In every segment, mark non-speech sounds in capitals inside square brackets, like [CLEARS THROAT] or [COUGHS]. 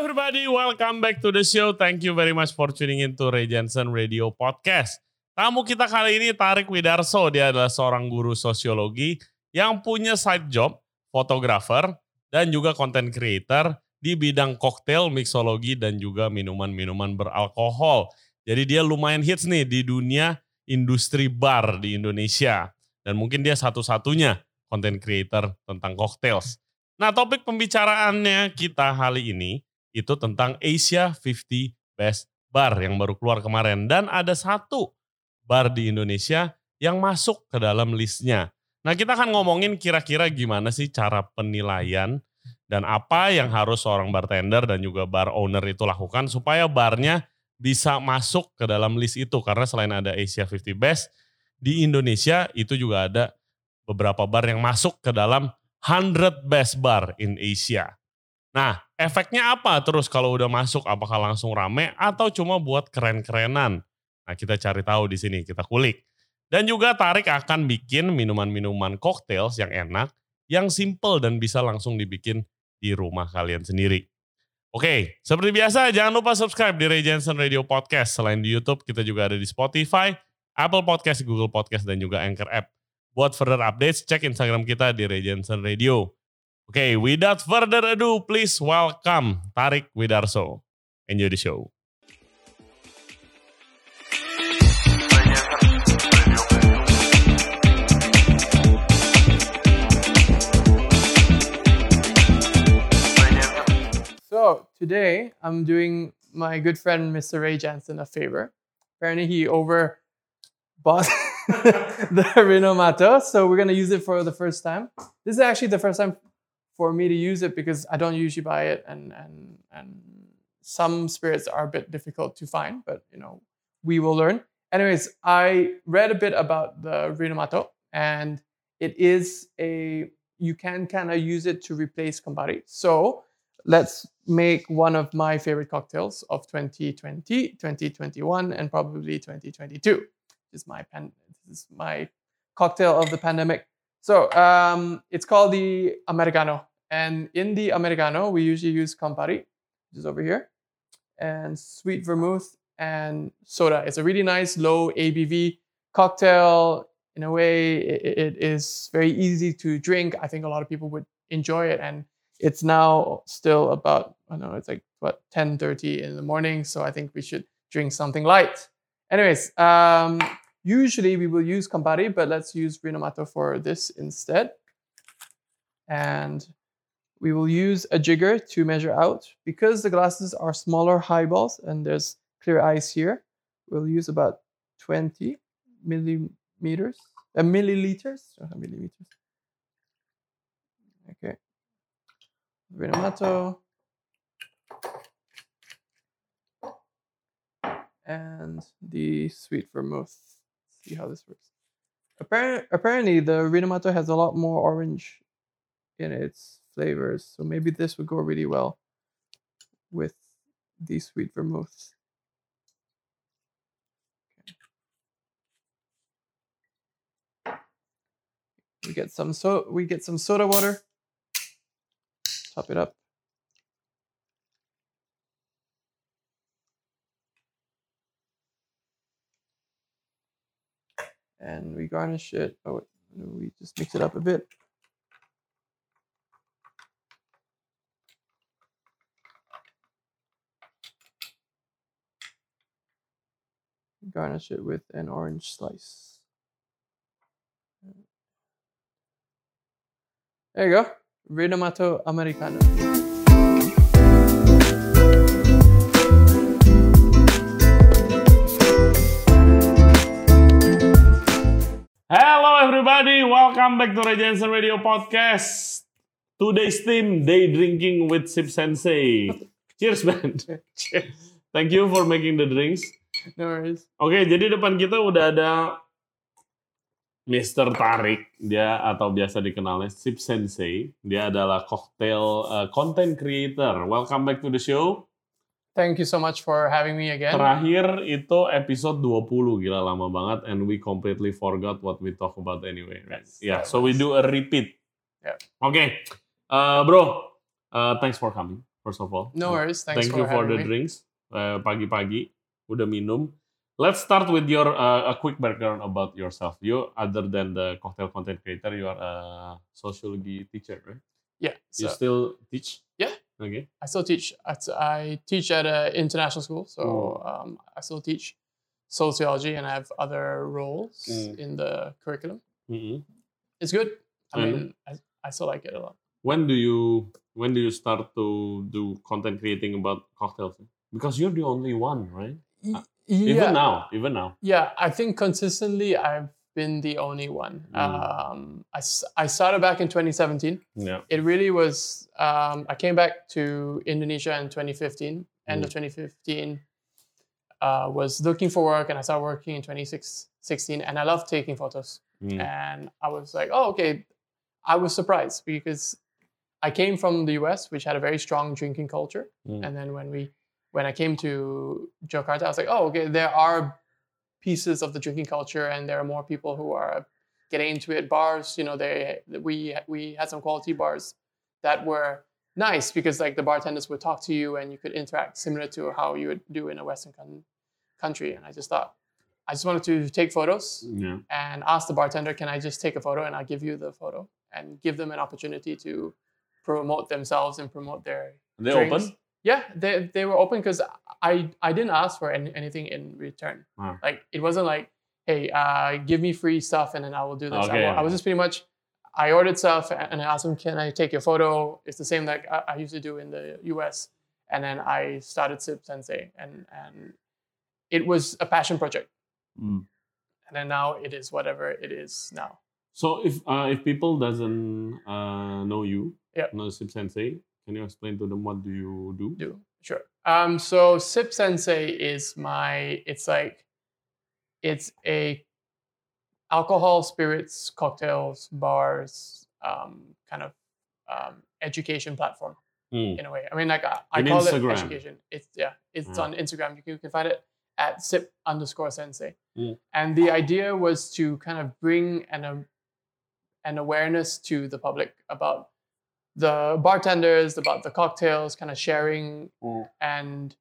everybody, welcome back to the show. Thank you very much for tuning in to Ray Jensen Radio Podcast. Tamu kita kali ini Tarik Widarso, dia adalah seorang guru sosiologi yang punya side job, fotografer, dan juga content creator di bidang koktail, mixologi, dan juga minuman-minuman beralkohol. Jadi dia lumayan hits nih di dunia industri bar di Indonesia. Dan mungkin dia satu-satunya content creator tentang cocktails. Nah topik pembicaraannya kita kali ini itu tentang Asia 50 Best Bar yang baru keluar kemarin. Dan ada satu bar di Indonesia yang masuk ke dalam listnya. Nah kita akan ngomongin kira-kira gimana sih cara penilaian dan apa yang harus seorang bartender dan juga bar owner itu lakukan supaya barnya bisa masuk ke dalam list itu karena selain ada Asia 50 Best di Indonesia itu juga ada beberapa bar yang masuk ke dalam 100 Best Bar in Asia. Nah, efeknya apa terus kalau udah masuk? Apakah langsung rame atau cuma buat keren-kerenan? Nah, kita cari tahu di sini, kita kulik. Dan juga Tarik akan bikin minuman-minuman cocktails yang enak, yang simple dan bisa langsung dibikin di rumah kalian sendiri. Oke, seperti biasa jangan lupa subscribe di Ray Radio Podcast. Selain di YouTube, kita juga ada di Spotify, Apple Podcast, Google Podcast, dan juga Anchor App. Buat further updates, cek Instagram kita di Ray Jensen Radio. Oke, without further ado, please welcome Tarik Widarso. Enjoy the show. So today I'm doing my good friend Mr. Ray Janssen a favor. Apparently he over bought [LAUGHS] the Rinomato, so we're gonna use it for the first time. This is actually the first time for me to use it because I don't usually buy it, and and and some spirits are a bit difficult to find, but you know we will learn. Anyways, I read a bit about the Rinomato, and it is a you can kind of use it to replace Campari. So let's make one of my favorite cocktails of 2020, 2021, and probably 2022. This is my pan- this is my cocktail of the pandemic. So um, it's called the Americano, and in the Americano we usually use Campari, which is over here, and sweet vermouth and soda. It's a really nice low ABV cocktail. In a way, it, it is very easy to drink. I think a lot of people would enjoy it and it's now still about I don't know it's like what 10:30 in the morning so I think we should drink something light. Anyways, um, usually we will use Campari but let's use Rinomato for this instead. And we will use a jigger to measure out because the glasses are smaller highballs and there's clear ice here. We'll use about 20 millimeters, uh, milliliters, millimeters. Okay. Rinomato. And the sweet vermouth. See how this works. Apparently, apparently the Rinomato has a lot more orange in its flavors, so maybe this would go really well with the sweet vermouth. Okay. We get some so we get some soda water top it up. And we garnish it. Oh, we just mix it up a bit. Garnish it with an orange slice. There you go. Rinomato Americano. Hello everybody, welcome back to Ray Janssen Radio Podcast. Today's theme, day drinking with Sip Sensei. [LAUGHS] Cheers, man. Cheers. Thank you for making the drinks. No worries. Oke, jadi depan kita udah ada Mr. Tarik, dia atau biasa dikenalnya Sip Sensei. Dia adalah cocktail uh, content creator. Welcome back to the show. Thank you so much for having me again. Terakhir itu episode 20, gila lama banget and we completely forgot what we talk about anyway, right? Yes, yeah, so we do a repeat. Yeah. Oke. Uh, bro, uh, thanks for coming. first of all. No worries. Thanks Thank for you for the me. drinks. Uh, pagi-pagi udah minum. Let's start with your uh, a quick background about yourself. You, other than the cocktail content creator, you are a sociology teacher, right? Yeah. You still teach? Yeah. Okay. I still teach. At, I teach at an international school, so Mm. um, I still teach sociology, and I have other roles Mm. in the curriculum. Mhm. It's good. I Mhm. mean, I, I still like it a lot. When do you when do you start to do content creating about cocktails? Because you're the only one, right? Y- Even now, even now. yeah. I think consistently, I've been the only one. Mm. Um, I I started back in 2017. Yeah. It really was. Um, I came back to Indonesia in 2015. End of 2015. Uh, was looking for work, and I started working in 2016. And I love taking photos. Mm. and I was like, oh, okay. I was surprised because I came from the US, which had a very strong drinking culture. Mm. And then when we, when I came to Jakarta, I was like, oh, okay, there are pieces of the drinking culture, and there are more people who are getting into it. Bars, you know, they we we had some quality bars that were nice because like the bartenders would talk to you and you could interact similar to how you would do in a Western coun- country. And I just thought, I just wanted to take photos Yeah. and ask the bartender, can I just take a photo and I'll give you the photo and give them an opportunity to promote themselves and promote their They drinks. open? Yeah, they, they were open because I, I didn't ask for any, anything in return. Wow. Like it wasn't like, hey, uh, give me free stuff and then I will do this. Okay, I, I was just pretty much, I ordered stuff and I asked them, can I take your photo? It's the same like I, I used to do in the US. And then I started Sip Sensei and, and it was a passion project Mm. and then now it is whatever it is now. So if uh, if people doesn't uh, know you, Yeah. know Sip Sensei, can you explain to them what do you do? Do sure. Um, so Sip Sensei is my. It's like, it's a alcohol, spirits, cocktails, bars, um, kind of um, education platform Mm. in a way. I mean, like I, I call Instagram. it education. It's yeah, it's Yeah. on Instagram. You can, you can find it at sip underscore sensei. Mm. And the idea was to kind of bring an um, an awareness to the public about the bartenders, about the cocktails, kind of sharing Mm. and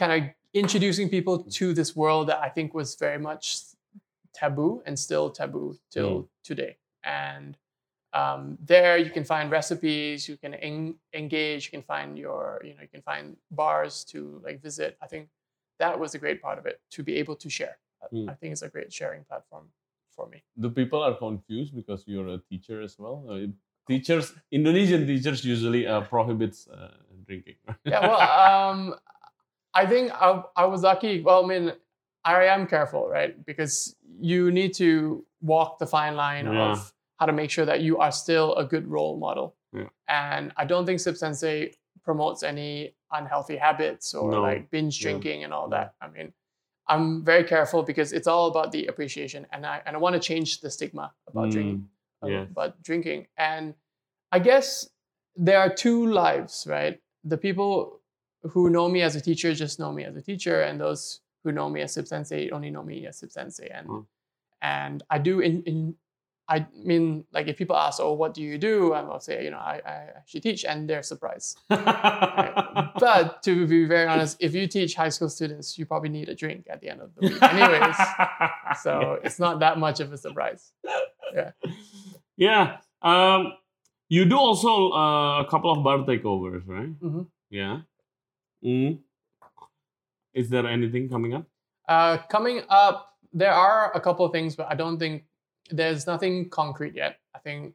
kind of introducing people to this world that I think was very much taboo and still taboo till today. And um, there you can find recipes, you can en- engage, you can find your, you know, you can find bars to like visit. I think that was a great part of it to be able to share. I- Mm. I think it's a great sharing platform for me. The people are confused because you're a teacher as well. Teachers, Indonesian teachers usually uh, prohibits uh, drinking. [LAUGHS] yeah, well, um, I think I, I was lucky. Well, I mean, I am careful, right? Because you need to walk the fine line Yeah. of how to make sure that you are still a good role model. Yeah. And I don't think Sip Sensei promotes any unhealthy habits or No. like binge Yeah. drinking and all that. I mean, I'm very careful because it's all about the appreciation, and I and I want to change the stigma about drinking Yeah. about drinking. And I guess there are two lives, right? The people who know me as a teacher just know me as a teacher, and those who know me as Sip Sensei only know me as Sip Sensei. And Mm. and I do in, in I mean, like if people ask, "Oh, what do you do?" I'll say, you know, I, I actually teach, and they're surprised. [LAUGHS] But to be very honest, if you teach high school students, you probably need a drink at the end of the week, anyways. [LAUGHS] so it's not that much of a surprise. Yeah. [LAUGHS] Yeah. Um, you do also uh, a couple of bar takeovers, right? Mhm. Yeah. Mm. Is there anything coming up? Uh, coming up, there are a couple of things, but I don't think there's nothing concrete yet. I think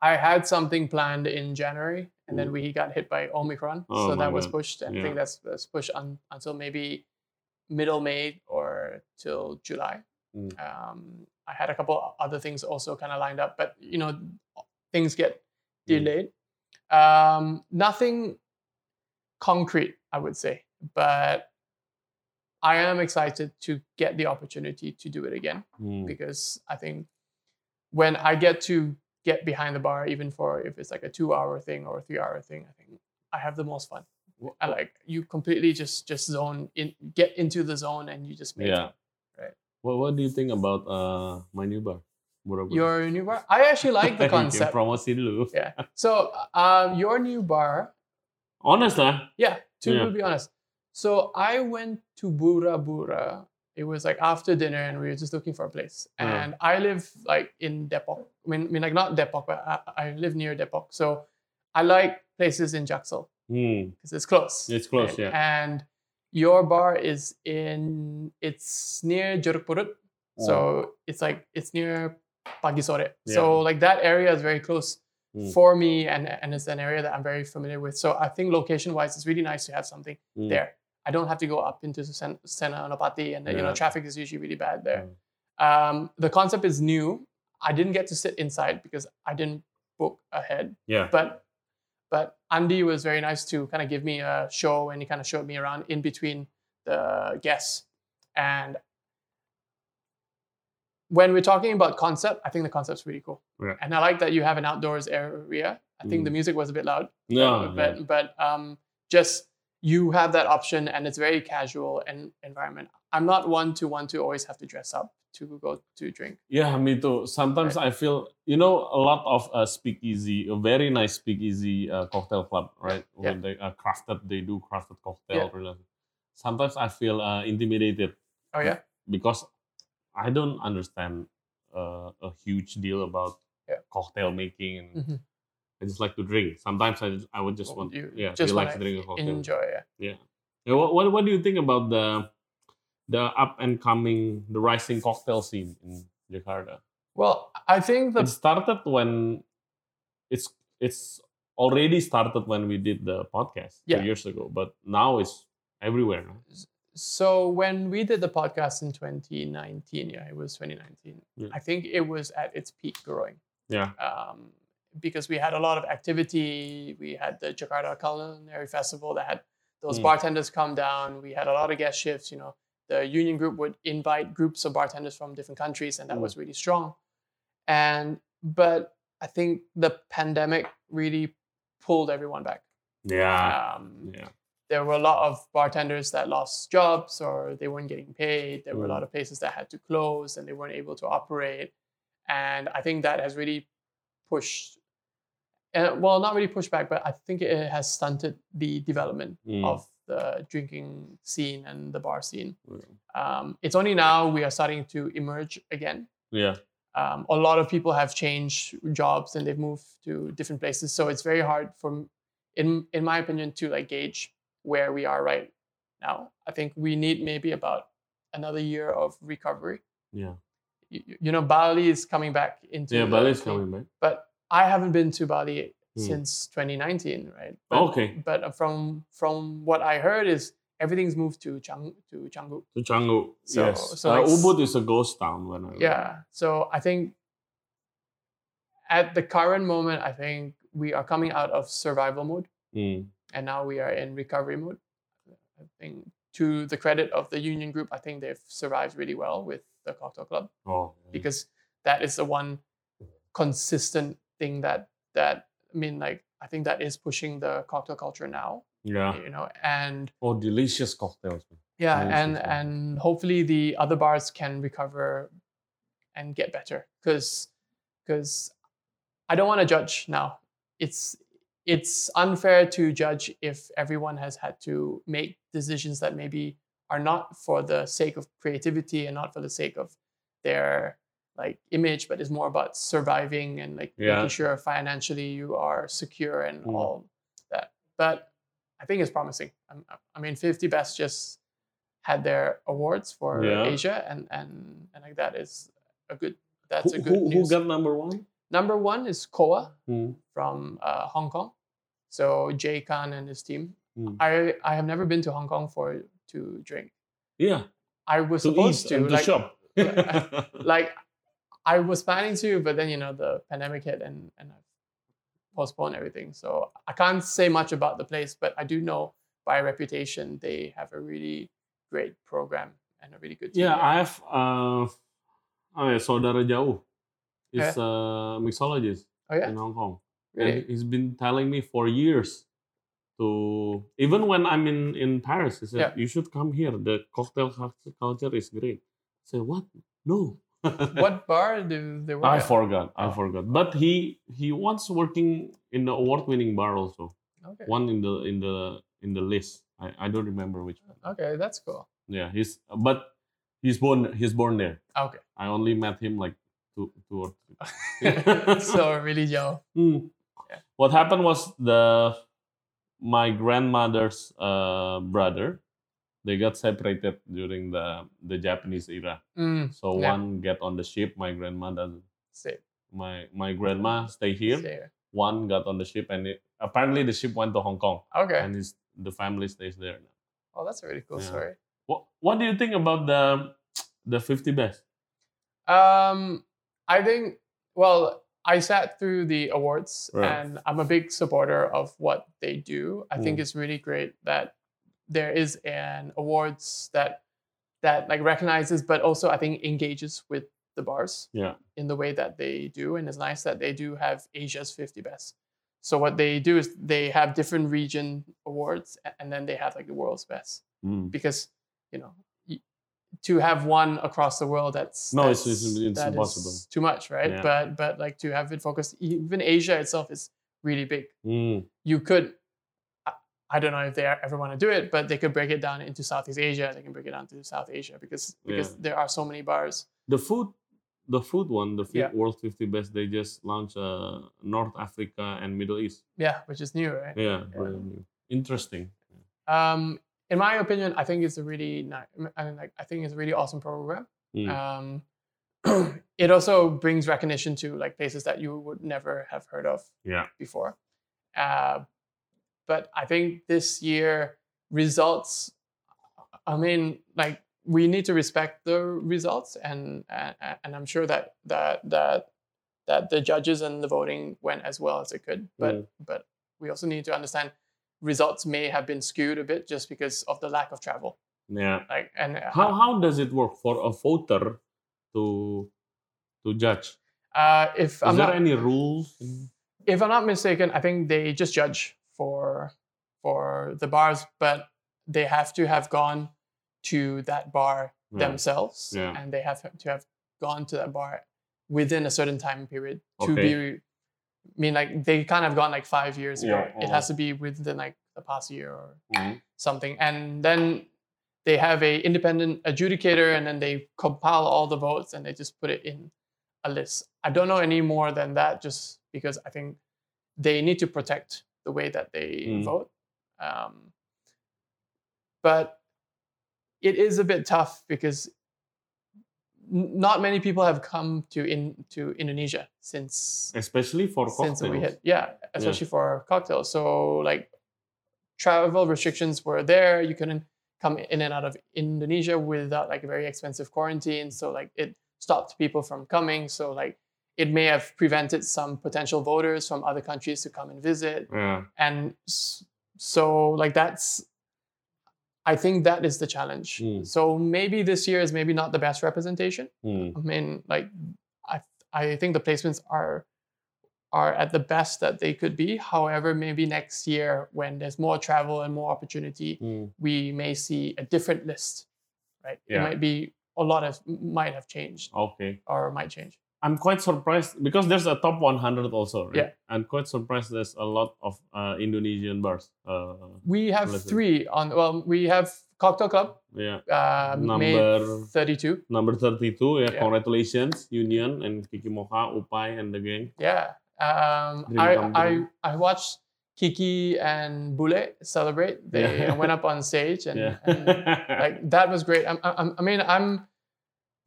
I had something planned in January, and then Mm. we got hit by Omicron, Oh so that was God. pushed. And I think that's, that's pushed on, until maybe middle May or till July. Mm. Um, I had a couple other things also kind of lined up, but you know, things get Mm. delayed. Um, nothing concrete, I would say, but I am excited to get the opportunity to do it again Mm. because I think when I get to get behind the bar, even for if it's like a two-hour thing or a three-hour thing, I think I have the most fun. I like you completely just just zone in, get into the zone, and you just make Yeah. What What do you think about uh, my new bar? Bora-bora. Your new bar? I actually like the [LAUGHS] concept. promosi dulu. Yeah. So, um, your new bar, Honest lah. yeah, to Yeah. be honest. So, I went to Bura Bura. It was like after dinner, and we were just looking for a place. And I live like in Depok. I mean, I mean like not Depok, but I, I live near Depok. So, I like places in Jaksel Hmm. because it's close. It's close, right? yeah. And your bar is in, it's near Jeruk Purut. So, it's like, it's near Pagi Sore. So, like that area is very close Hmm. for me and, and it's an area that I'm very familiar with. So I think location wise, it's really nice to have something Hmm. there. I don't have to go up into the Sen- Sena Anopati and you know traffic is usually really bad there. Hmm. Um, the concept is new. I didn't get to sit inside because I didn't book ahead, Yeah. but but Andy was very nice to kind of give me a show and he kind of showed me around in between the guests. And when we're talking about concept, I think the concept's really cool. Yeah. And I like that you have an outdoors area. I think the Mm. music was a bit loud No. but but um, just you have that option and it's very casual and environment. I'm not one to want to always have to dress up to go to drink. Yeah, me too. Sometimes I feel, you know, a lot of uh, speakeasy, a very nice speakeasy uh, cocktail club, right? Yeah. When they uh, crafted, they do crafted cocktail. related. Sometimes I feel uh, intimidated Oh yeah, because I don't understand uh, a huge deal about Yeah. cocktail making, and Mhm. I just like to drink. Sometimes I just, I would just Well, want, you yeah, just relax, wanna drink a cocktail. enjoy. Yeah. Yeah, what, what what do you think about the the up and coming, the rising cocktail scene in Jakarta? Well, I think that it started when it's it's already started when we did the podcast Yeah. two years ago, but now it's everywhere. no? so when we did the podcast in 2019, yeah, it was 2019. Yeah. I think it was at its peak growing. Yeah. um, because we had a lot of activity. We had the Jakarta Culinary Festival that had those Mm. bartenders come down. We had a lot of guest shifts. You know, the union group would invite groups of bartenders from different countries, and that Mm. was really strong. And but I think the pandemic really pulled everyone back. Yeah. Um, Yeah. there were a lot of bartenders that lost jobs or they weren't getting paid. There were a Mm. lot of places that had to close and they weren't able to operate. And I think that has really pushed, uh, well, not really pushed back, but I think it has stunted the development Mm. of the drinking scene and the bar scene. Yeah. Um, it's only now we are starting to emerge again. Yeah. Um, a lot of people have changed jobs and they've moved to different places, so it's very hard for, in in my opinion, to like gauge where we are right now. I think we need maybe about another year of recovery. Yeah. You, you know, Bali is coming back into Yeah. Bali is coming back. but I haven't been to Bali Hmm. since 2019, right? But, Okay. But from from what I heard is everything's moved to Chang to Canggu. To Canggu. So- yes. so uh, like Ubud is a ghost town when I Yeah. So I think at the current moment, I think we are coming out of survival mode Mm. and now we are in recovery mode. I think to the credit of the union group, I think they've survived really well with the cocktail club Oh. because that is the one consistent thing that that I mean like I think that is pushing the cocktail culture now, Yeah. you know, and Oh, delicious cocktails. yeah, Nice, and and hopefully the other bars can recover and get better because because I don't want to judge now. It's it's unfair to judge if everyone has had to make decisions that maybe are not for the sake of creativity and not for the sake of their like image, but it's more about surviving and like Yeah. making sure financially you are secure and Mm. all that. But I think it's promising. I'm- I mean, 50 Best just had their awards for Yeah. Asia, and and and like that is a good. That's Who, a good who, who got number one? Number one is Coa Mm. from uh, Hong Kong. So Jay Khan and his team. Mm. I I have never been to Hong Kong for to drink. Yeah. I was To supposed to like shop. [LAUGHS] like I was planning to, but then you know the pandemic hit and and I postponed everything. So I can't say much about the place, but I do know by reputation they have a really great program and a really good team. Yeah, there. I have uh, oh yeah, saudara jauh. He's a mixologist oh yeah, in Hong Kong, really. and he's been telling me for years to even when I'm in in Paris, he said Yeah. you should come here. The cocktail culture- culture is great. I said what? No, what [LAUGHS] bar do they work I at? forgot. I Oh. forgot. But he he once working in the award-winning bar also. Okay. One in the in the in the list. I, I don't remember which one. Okay, that's cool. Yeah, he's but he's born he's born there. Okay. I only met him like two two or three. [LAUGHS] so really [LAUGHS] young. Hmm. Yeah. What happened was the my grandmother's uh, brother. They got separated during the the Japanese era. Mm, So Yeah. one get on the ship. My grandmother, same. my my grandma stay here. Same. One got on the ship, and it, apparently the ship went to Hong Kong, Okay. and his, the family stays there now. Oh, that's a really cool Yeah. story. What What do you think about the the fifty best? Um, I think. Well, I sat through the awards, Right. and I'm a big supporter of what they do. I think Mm. it's really great that there is an awards that that like recognizes, but also I think engages with the bars Yeah. in the way that they do, and it's nice that they do have Asia's 50 best. So what they do is they have different region awards, and then they have like the world's best Mm. because you know to have one across the world that's No, it's- that's- it's- it's that is impossible. too much right Yeah. but but like to have it focused even asia itself is really big Mm. you could I- don't know if they ever want to do it but they could break it down into southeast asia they can break it down to south asia because because Yeah. there are so many bars The food, the food one, the Yeah. world fifty best. They just launched uh, North Africa and Middle East. yeah which is new right Yeah, brand new. Interesting. um in my opinion i think it's a really nice i mean like i think it's a really awesome program Mm. um [CLEARS THROAT] it also brings recognition to like places that you would never have heard of Yeah. before. Uh, but I think this year results. I mean, like we need to respect the results, and and, and I'm sure that that that that the judges and the voting went as well as it could. But Mm. but we also need to understand results may have been skewed a bit just because of the lack of travel. Yeah. Like and How how does it work for a voter to to judge? uh, if Is I'm there not any rules? if I'm not mistaken, I think they just judge for for the bars, but they have to have gone to that bar Yeah. themselves, Yeah. and they have to have gone to that bar within a certain time period to Okay. be. I mean, like they can't have gone like five years ago. Yeah, It uh-huh. has to be within like the past year or Mm. something, and then they have a independent adjudicator, and then they compile all the votes and they just put it in a list. I don't know any more than that, just because I think they need to protect the way that they Mm. vote. Um, but it is a bit tough because n- not many people have come to in to Indonesia since Especially for since we cocktails. hit yeah especially for cocktails so like travel restrictions were there you couldn't come in and out of indonesia without like a very expensive quarantine so like it stopped people from coming so like it may have prevented some potential voters from other countries to come and visit Yeah. and so like that's i think that is the challenge Mm. so maybe this year is maybe not the best representation Mm. I mean, like, I I think the placements are are at the best that they could be. However, maybe next year when there's more travel and more opportunity, Mm. we may see a different list, right? Yeah. It might be a lot of might have changed Okay. or might change. I'm quite surprised because there's a top 100 also, right? Yeah. I'm quite surprised there's a lot of uh, Indonesian bars. Uh, We have Listen. three on. Well, we have Cocktail Club, yeah. uh, Number- 32. Number 32, yeah, Yeah. Congratulations, Union and Kiki Moka, Upai, and the gang. Yeah. Um, I, I. I watched Kiki and Bule celebrate. They Yeah. [LAUGHS] went up on stage and, Yeah. and like that was great. I'm, I'm, I mean, I'm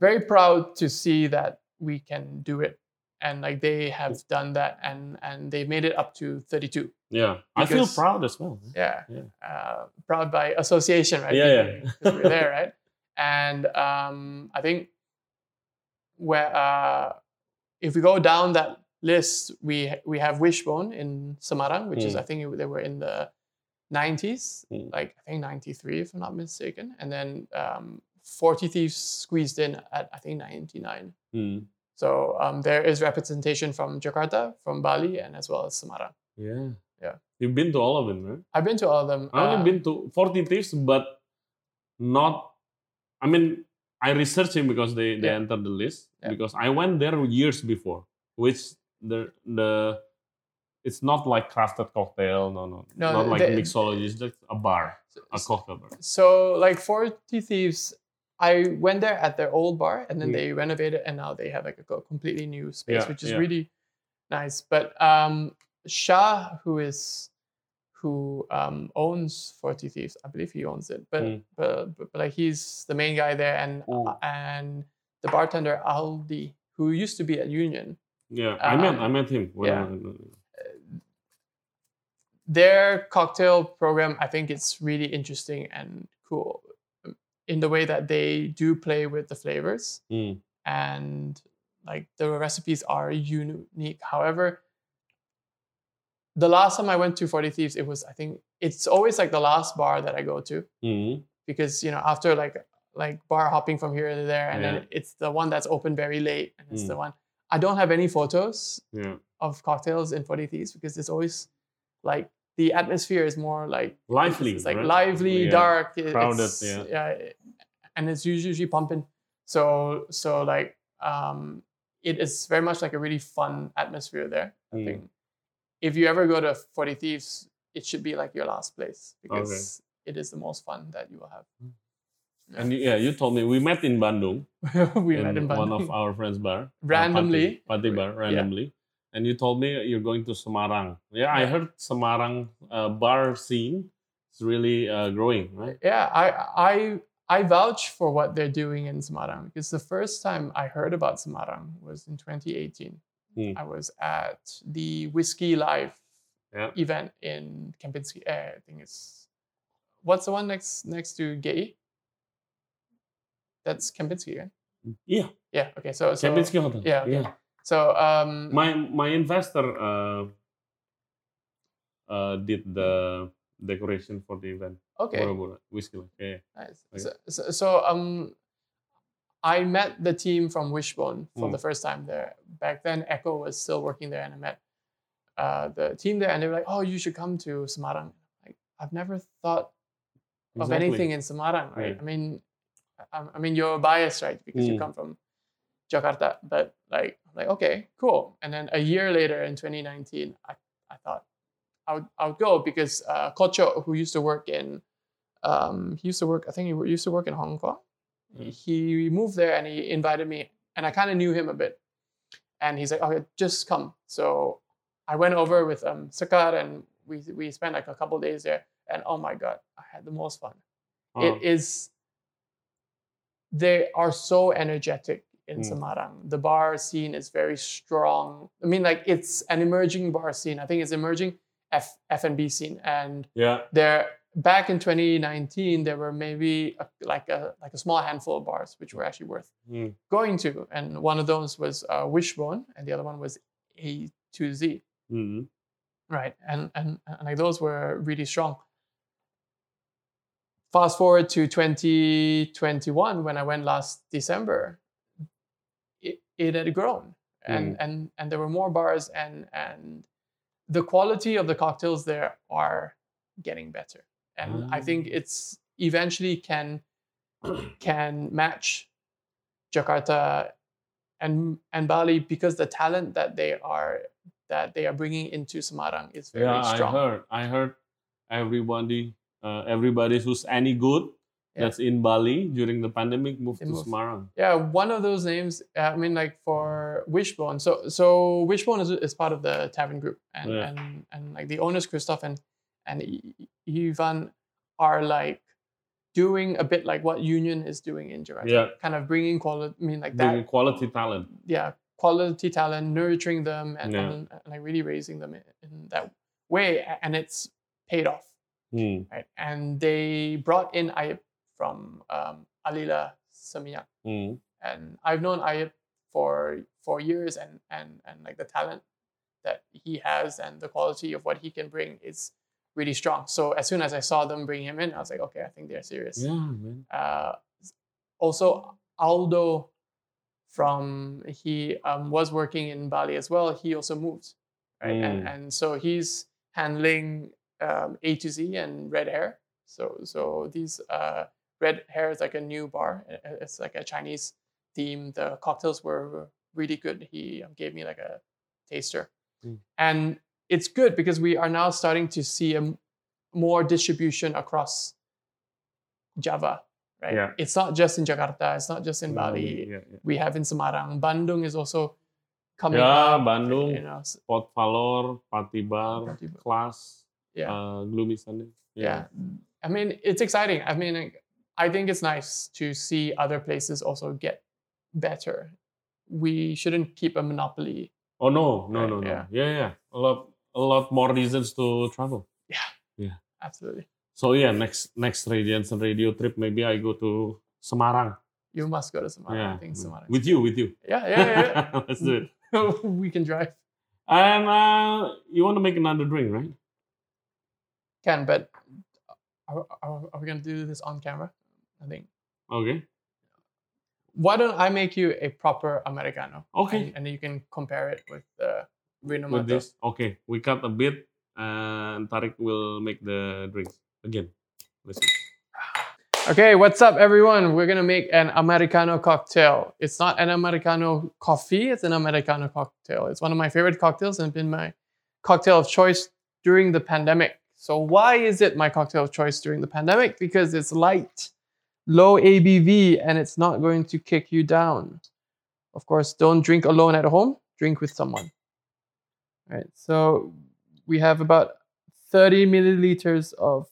very proud to see that we can do it, and like they have done that, and and they made it up to 32. yeah. I feel proud as well. Yeah, Yeah. Uh, proud by association, right? Yeah, yeah. We're [LAUGHS] there, right? And um, I think where uh, if we go down that list, we we have Wishbone in Semarang, which is Mm. I think they were in the 90s, Mm. like I think 93 if I'm not mistaken, and then um, 40 Thieves squeezed in at I think 99. Hmm. So um, there is representation from Jakarta, from Bali, and as well as Semarang. Yeah. Yeah. You've been to all of them, right? I've been to all of them. I only uh, been to 40 Thieves, but not. I mean, I researched him because they they Yeah. entered the list Yeah. because I went there years before, which the the it's not like crafted cocktail, no, no, No, not like they- mixology. It's just a bar, a cocktail bar. So like Forty Thieves, I went there at their old bar and then Mm. they renovated and now they have like a completely new space, Yeah, which is yeah. really nice. But um Shah, who is who um owns Forty Thieves, I believe he owns it, but, Mm. but, but but like he's the main guy there and Mm. and the bartender Aldi, who used to be at Union. Yeah, I met Um, I met him. Yeah. Their cocktail program i think it's really interesting and cool um, in the way that they do play with the flavors Mm. and like the recipes are unique however the last time i went to 40 thieves it was i think it's always like the last bar that i go to Mm. because you know after like like bar hopping from here to there and Yeah. then it's the one that's open very late and it's Mm. the one i don't have any photos Yeah, of cocktails in 40 Thieves because it's always like the atmosphere is more like lively. it's like right? lively, Yeah. dark, it- Crowded, it's- yeah. and it's usually pumping. So so like um, it is very much like a really fun atmosphere there. I Mm. think if you ever go to 40 Thieves, it should be like your last place because it is the most fun that you will have. And yeah, you told me we met in Bandung. [LAUGHS] we met in one of our friends' bar. uh, Randomly. Pati, Pati bar, Yeah. randomly. And you told me you're going to Semarang. Yeah, I heard Semarang uh, bar scene is really uh, growing, right? yeah i i i vouch for what they're doing in Semarang because the first time i heard about Semarang was in 2018 Hmm. i was at the whiskey live Yeah. event in kempinski eh, i think it's what's the one next next to gay that's kempinski right? Yeah, yeah okay so so Kempinski Hotel. yeah, okay. yeah. So um My my investor uh, uh, did the decoration for the event. okay Bora-Bora, whiskey. Yeah, Nice. Okay. So, so, so um, I met the team from Wishbone for Mm. the first time there. Back then, Echo was still working there, and I met uh, the team there, and they were like, "Oh, you should come to Semarang." Like, I've never thought of Exactly. anything in Semarang, right? Yeah. I mean, I, I mean, you're biased, right? Because you Mm. come from Jakarta, but like, like, okay, cool. And then a year later, in 2019, I, I thought I would, I would go because uh, Kocho, who used to work in, um, he used to work, I think he used to work in Hong Kong. Mm. He moved there and he invited me, and I kind of knew him a bit. And he's like, okay, just come. So I went over with um, Sakar and we, we spent like a couple days there. And oh my God, I had the most fun. Oh, It is, they are so energetic in Mm. Semarang. The bar scene is very strong. I mean, like it's an emerging bar scene. I think it's emerging F F&B scene. And yeah. there, back in 2019, there were maybe a, like a like a small handful of bars which were actually worth Mm. going to. And one of those was uh, Wishbone, and the other one was A to Z. Mhm. Right. And, and and like those were really strong. Fast forward to 2021 when I went last December, it, had grown. And, and and there were more bars and and the quality of the cocktails there are getting better. And I think Ah. it's eventually can [CLEARS THROAT] can match Jakarta and and Bali because the talent that they are that they are bringing into Semarang is very Yeah, I heard. I heard everybody, uh, everybody who's any good Yeah. that's in Bali during the pandemic moved They to moved. Semarang. Yeah, one of those names. uh, I mean, like for Wishbone. So so Wishbone is, is part of the Tavern Group, and Yeah. and and like the owners Christoph and and I- Ivan are like doing a bit like what Union is doing in Jakarta. Yeah. kind of bringing quality. I mean, like Bringing that. quality talent. Yeah, quality talent, nurturing them, and, Yeah. and, and like really raising them in, in that way, and it's paid off. Hmm. Right, and they brought in Ayub from um, Alila Seminyak Hmm. and I've known Ayub for four years, and and and like the talent that he has and the quality of what he can bring is really strong. So as soon as I saw them bring him in, I was like, okay, I think they're serious. Yeah, man. Uh, also, Aldo from he um, was working in Bali as well. He also moved, right? And Mm. and so he's handling um, A to Z and Red Air. So so these uh, Red Hair is like a new bar. It's like a Chinese theme. The cocktails were really good. He um, gave me like a taster, Mm. and it's good because we are now starting to see a more distribution across Java. Right. Yeah. It's not just in Jakarta. It's not just in Bali. Yeah, yeah. We have in Semarang. Bandung is also coming Ya, up. Bandung, You know, Port Valor, Patibar, Patibar. Kelas, yeah. uh, Gloomy Sunday. yeah i mean it's exciting i mean i think it's nice to see other places also get better we shouldn't keep a monopoly Oh no, no, Right, no, no. yeah. Yeah, yeah. A lot, a lot more reasons to travel. Yeah. Yeah. Absolutely So yeah, next next Ray Janssen radio trip, maybe I go to Semarang. you must go to Semarang. yeah, i think Semarang with you, with you. yeah yeah yeah, [LAUGHS] Let's do it. [LAUGHS] we can drive And uh, you want to make another drink, right? can but are, are, are we gonna do this on camera i think Okay. why don't i make you a proper americano Okay. and, and then you can compare it with the Reno With this, okay. We cut a bit, and Tarik will make the drinks again. Let's see. Okay, what's up, everyone? We're gonna make an Americano cocktail. It's not an Americano coffee, it's an Americano cocktail. It's one of my favorite cocktails and been my cocktail of choice during the pandemic. So, why is it my cocktail of choice during the pandemic? Because it's light, low ABV, and it's not going to kick you down. Of course, don't drink alone at home, drink with someone. All right, so we have about 30 milliliters of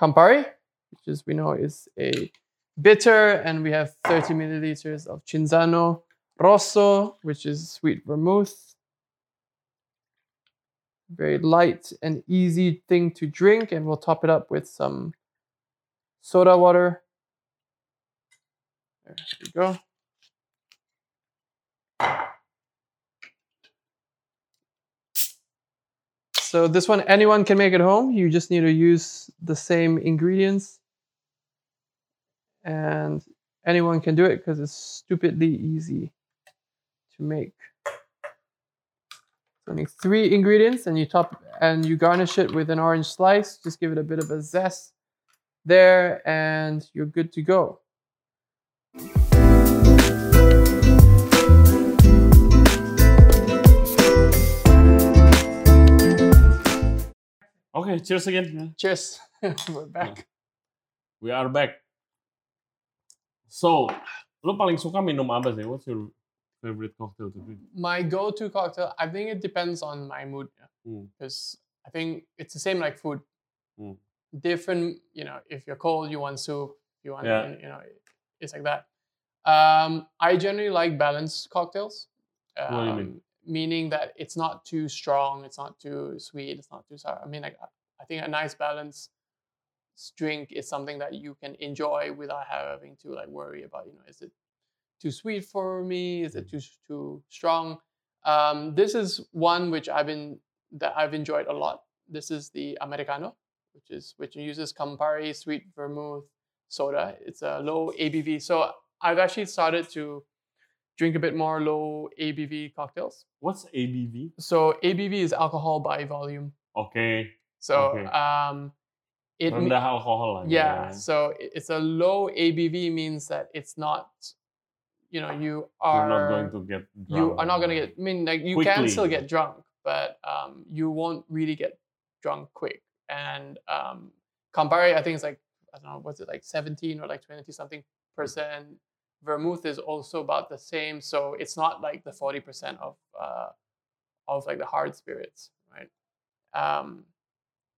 Campari which is we know is a bitter, and we have 30 milliliters of Cinzano Rosso, which is sweet vermouth. Very light and easy thing to drink, and we'll top it up with some soda water. There we go. So this one anyone can make at home. You just need to use the same ingredients. And anyone can do it because it's stupidly easy to make. So make three ingredients and you top and you garnish it with an orange slice. Just give it a bit of a zest there and you're good to go. Okay, cheers again. Cheers. [LAUGHS] We're back. We are back. So, lo paling suka minum apa sih? What's your favorite cocktail to drink? My go-to cocktail, I think it depends on my mood. Because I think it's the same like food. Mm. Different, you know, if you're cold, you want soup. You want, Yeah. you know, it's like that. Um, I generally like balanced cocktails, um, What do you mean? meaning that it's not too strong, it's not too sweet, it's not too sour. I mean, like I think a nice balanced drink is something that you can enjoy without having to like worry about, you know, is it too sweet for me? Is it too too strong? Um, this is one which I've been that I've enjoyed a lot. This is the Americano, which is which uses Campari sweet vermouth soda. It's a low ABV. So I've actually started to drink a bit more low ABV cocktails. What's ABV? So ABV is alcohol by volume. Okay, So Okay. um, it rendah alkohol yeah. So it's a low ABV means that it's not, you know, you are You're not going to get drunk. you are not gonna get. I mean, like you can still get drunk, but um, you won't really get drunk quick. And um, Campari, I think it's like I don't know, was it like seventeen or like twenty something percent. Vermouth is also about the same, so it's not like the forty percent of uh, of like the hard spirits, right? Um,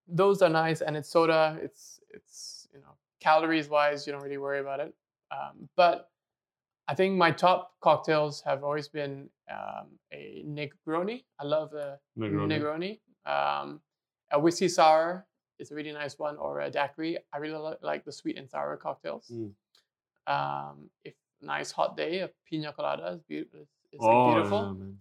those are nice, and it's soda. It's it's you know calories wise, you don't really worry about it. Um, but I think my top cocktails have always been um, a Negroni. I love a Negroni. Negroni. Um, a whiskey sour is a really nice one, or a daiquiri. I really li- like the sweet and sour cocktails. Mm. Um, if nice hot day, a pina colada is beautiful. It's, it's like Oh, beautiful.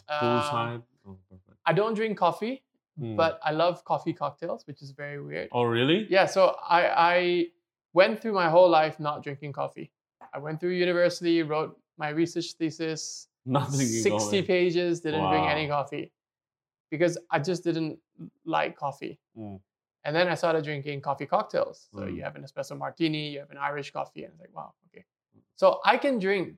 yeah, man. Um. Oh. I don't drink coffee, Hmm. but I love coffee cocktails, which is very weird. oh, really? Yeah, so I I went through my whole life not drinking coffee. I went through university, wrote my research thesis, [LAUGHS] Not drinking 60 coffee. pages, didn't drink any coffee because I just didn't like coffee. Mm. And then I started drinking coffee cocktails. So Mm. you have an espresso martini, you have an Irish coffee, and it's like, wow, okay. So I can drink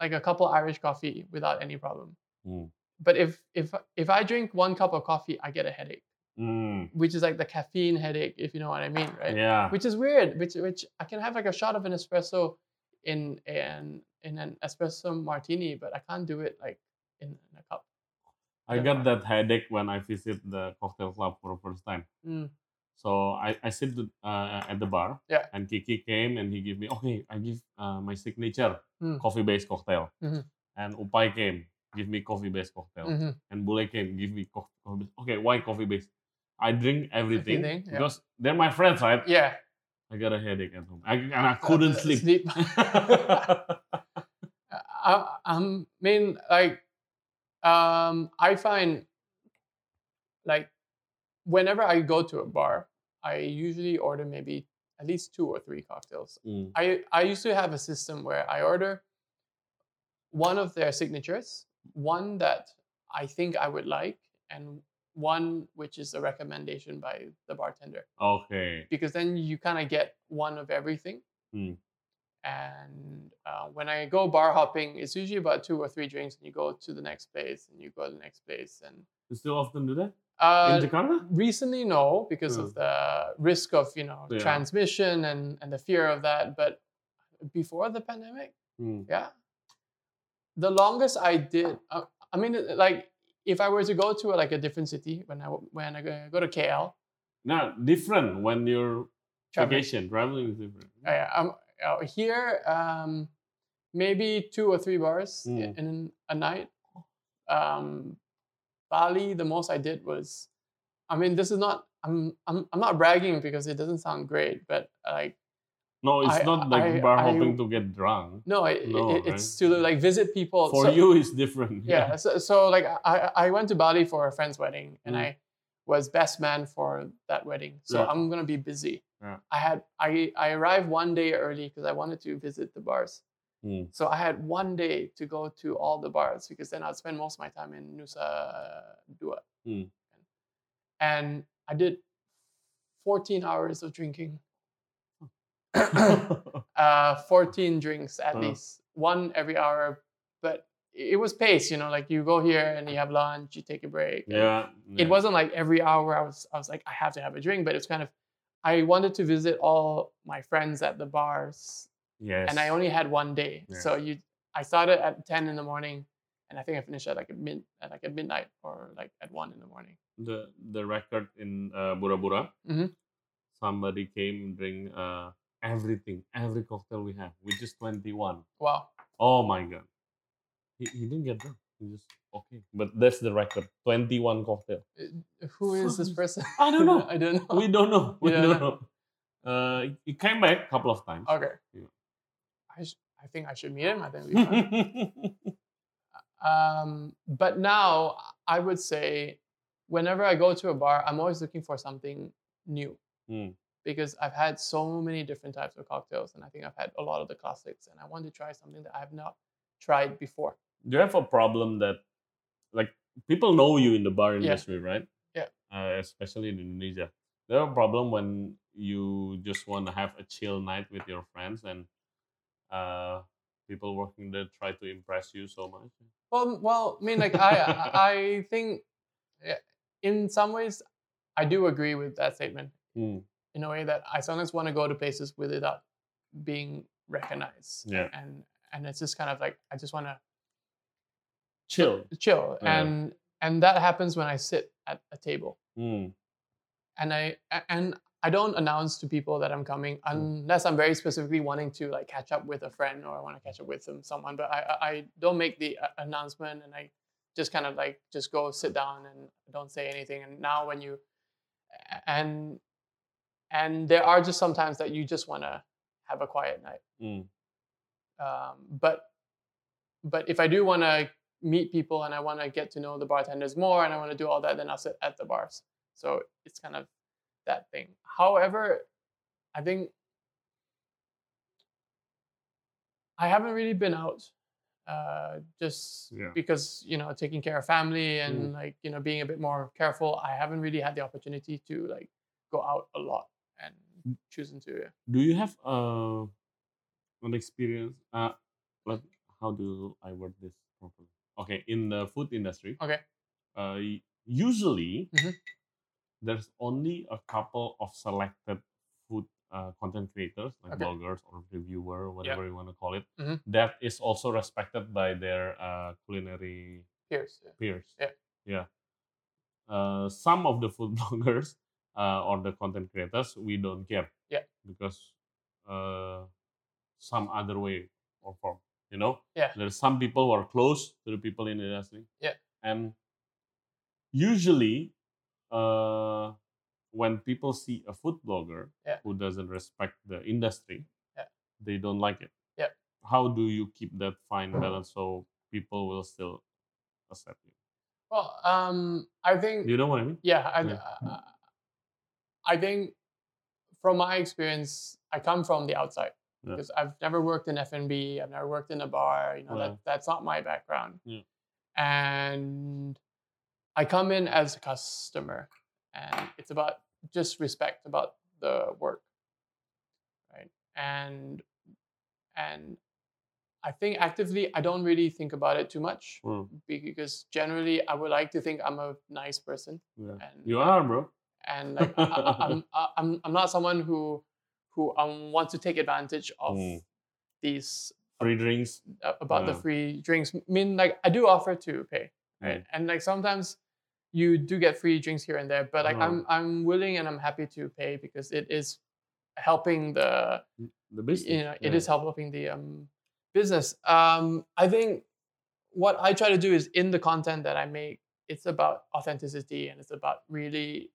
like a couple Irish coffee without any problem. Mm. But if if if I drink one cup of coffee, I get a headache, Mm, which is like the caffeine headache, if you know what I mean, right? yeah. Which is weird. Which which I can have like a shot of an espresso in an in an espresso martini, but I can't do it like in, in a cup. I got that headache when I visit the cocktail club for the first time. Mm. So I, I sit the- uh, at the bar Yeah. and Kiki came and he gave me, okay, I give uh, my signature Mm. coffee-based cocktail. Mhm. And Upai came, give me coffee-based cocktail. Mhm. And Bule came, give me co- coffee-based. Okay, why coffee-based? I drink everything, Everything, yeah. because they're my friends, right? Yeah. I got a headache at home. I, and I couldn't Uh, sleep. Sleep. [LAUGHS] [LAUGHS] I, I mean, like, um, I find like whenever I go to a bar, I usually order maybe at least two or three cocktails. Mm, I I used to have a system where I order one of their signatures, one that I think I would like, and one which is a recommendation by the bartender okay. because then you kind of get one of everything. Hmm. And uh, when I go bar hopping, it's usually about two or three drinks, and you go to the next place, and you go to the next place. And You still often do that? uh, In Jakarta? recently, no, because of the risk of you know Yeah. transmission and and the fear of that. But before the pandemic, Hmm. yeah, the longest I did. Uh, I mean, like if I were to go to like a different city when I when I go- to KL, Now, different when you're traveling- vacation. Traveling is different. Uh, yeah, um, uh, here, um, maybe two or three bars Mm. in a night. Um, Bali, the most I did was, I mean, this is not. I'm I'm I'm not bragging because it doesn't sound great, but like No, it's I- not like I- bar I- hopping to get drunk. no, it, No, it, it's right? to like visit people. For So- you, it's different. [LAUGHS] yeah. So, so like I I went to Bali for a friend's wedding, and Mm. I was best man for that wedding. So Yeah. I'm gonna be busy. Yeah. I had I I arrived one day early because I wanted to visit the bars. Hmm. So I had one day to go to all the bars because then I'd spend most of my time in Nusa Dua. Mm. And I did 14 hours of drinking, [COUGHS] [COUGHS] uh, 14 drinks at Uh. least, one every hour. But it was paced, you know, like you go here and you have lunch, you take a break. and yeah. It wasn't like every hour I was, I was like, I have to have a drink, but it's kind of, I wanted to visit all my friends at the bars Yes. and I only had one day. Yeah. So you, I started at ten in the morning, and I think I finished at like at mid, at like at midnight or like at one in the morning. the the record in uh, Bura Bura. Mhm. Somebody came drink uh, everything, every cocktail we have, with just twenty one. Wow. Oh my god. He, he didn't get drunk. He just okay. But that's the record. Twenty one cocktail. Uh, Who is this person? I don't know. [LAUGHS] I don't know. We don't know. We You don't don't know. Uh, he came back a couple of times. Okay. Yeah. I, sh- I think I should meet him. I think. it'd be fun. [LAUGHS] um, but now I would say, whenever I go to a bar, I'm always looking for something new. Mm. Because I've had so many different types of cocktails, and I think I've had a lot of the classics, and I want to try something that I have not tried before. Do you have a problem that, like, people know you in the bar Yeah. industry, right? Yeah. Uh, especially in Indonesia. There are a problem when you just want to have a chill night with your friends and uh, people working there try to impress you so much. Well, well, I mean, like I, I [LAUGHS] think, in some ways, I do agree with that statement. Hmm. In a way that I sometimes want to go to places without being recognized. Yeah. And and it's just kind of like I just want to Chill. chill, Yeah. and and that happens when I sit at a table, Hmm. and i and I don't announce to people that I'm coming Hmm. unless I'm very specifically wanting to like catch up with a friend or I want to catch up with some someone. But I I- don't make the uh, announcement, and I just kind of like just go sit down and don't say anything. And now when you and and there are just sometimes that you just want to have a quiet night. Hmm. Um, but but if I do want to meet people and I want to get to know the bartenders more and I want to do all that, then I'll sit at the bars. So it's kind of that thing. However, I think I haven't really been out uh, just Yeah. because you know taking care of family and Mm. like you know being a bit more careful. I haven't really had the opportunity to like go out a lot and Mm. choosing to. yeah. Do you have uh, an experience? Uh, like how do I word this properly? Okay, in the food industry, Okay. uh, usually Mhm. there's only a couple of selected food uh, content creators like Okay. bloggers or reviewer whatever you want to call it Mhm. that is also respected by their uh, culinary Peers. yeah. peers Yeah. yeah uh, some of the food [LAUGHS] bloggers uh, or the content creators we don't care Yeah. because uh, some other way or form you know Yeah. there's some people who are close to the people in the industry Yeah. and usually uh, when people see a food blogger Yeah. who doesn't respect the industry Yeah. they don't like it Yeah. how do you keep that fine [CLEARS THROAT] balance so people will still accept you Well, um, I think you know what i mean yeah, I, Yeah. uh, I think from my experience, I come from the outside Yeah. because I've never worked in F and B. I've never worked in a bar. You know, Yeah. that that's not my background. Yeah. And I come in as a customer, and it's about just respect about the work, right? And and I think actively, I don't really think about it too much Mm, because generally, I would like to think I'm a nice person yeah. and you are bro and like I, [LAUGHS] I'm I- I'm I'm not someone who who um wants to take advantage of Mm. these free drinks uh, about the free drinks. I mean, like I do offer to pay, right? And like sometimes you do get free drinks here and there, but like I'm I'm willing and I'm happy to pay because it is helping the the business you know it yeah. is helping the um business. Um, I think what I try to do is in the content that I make, it's about authenticity and it's about really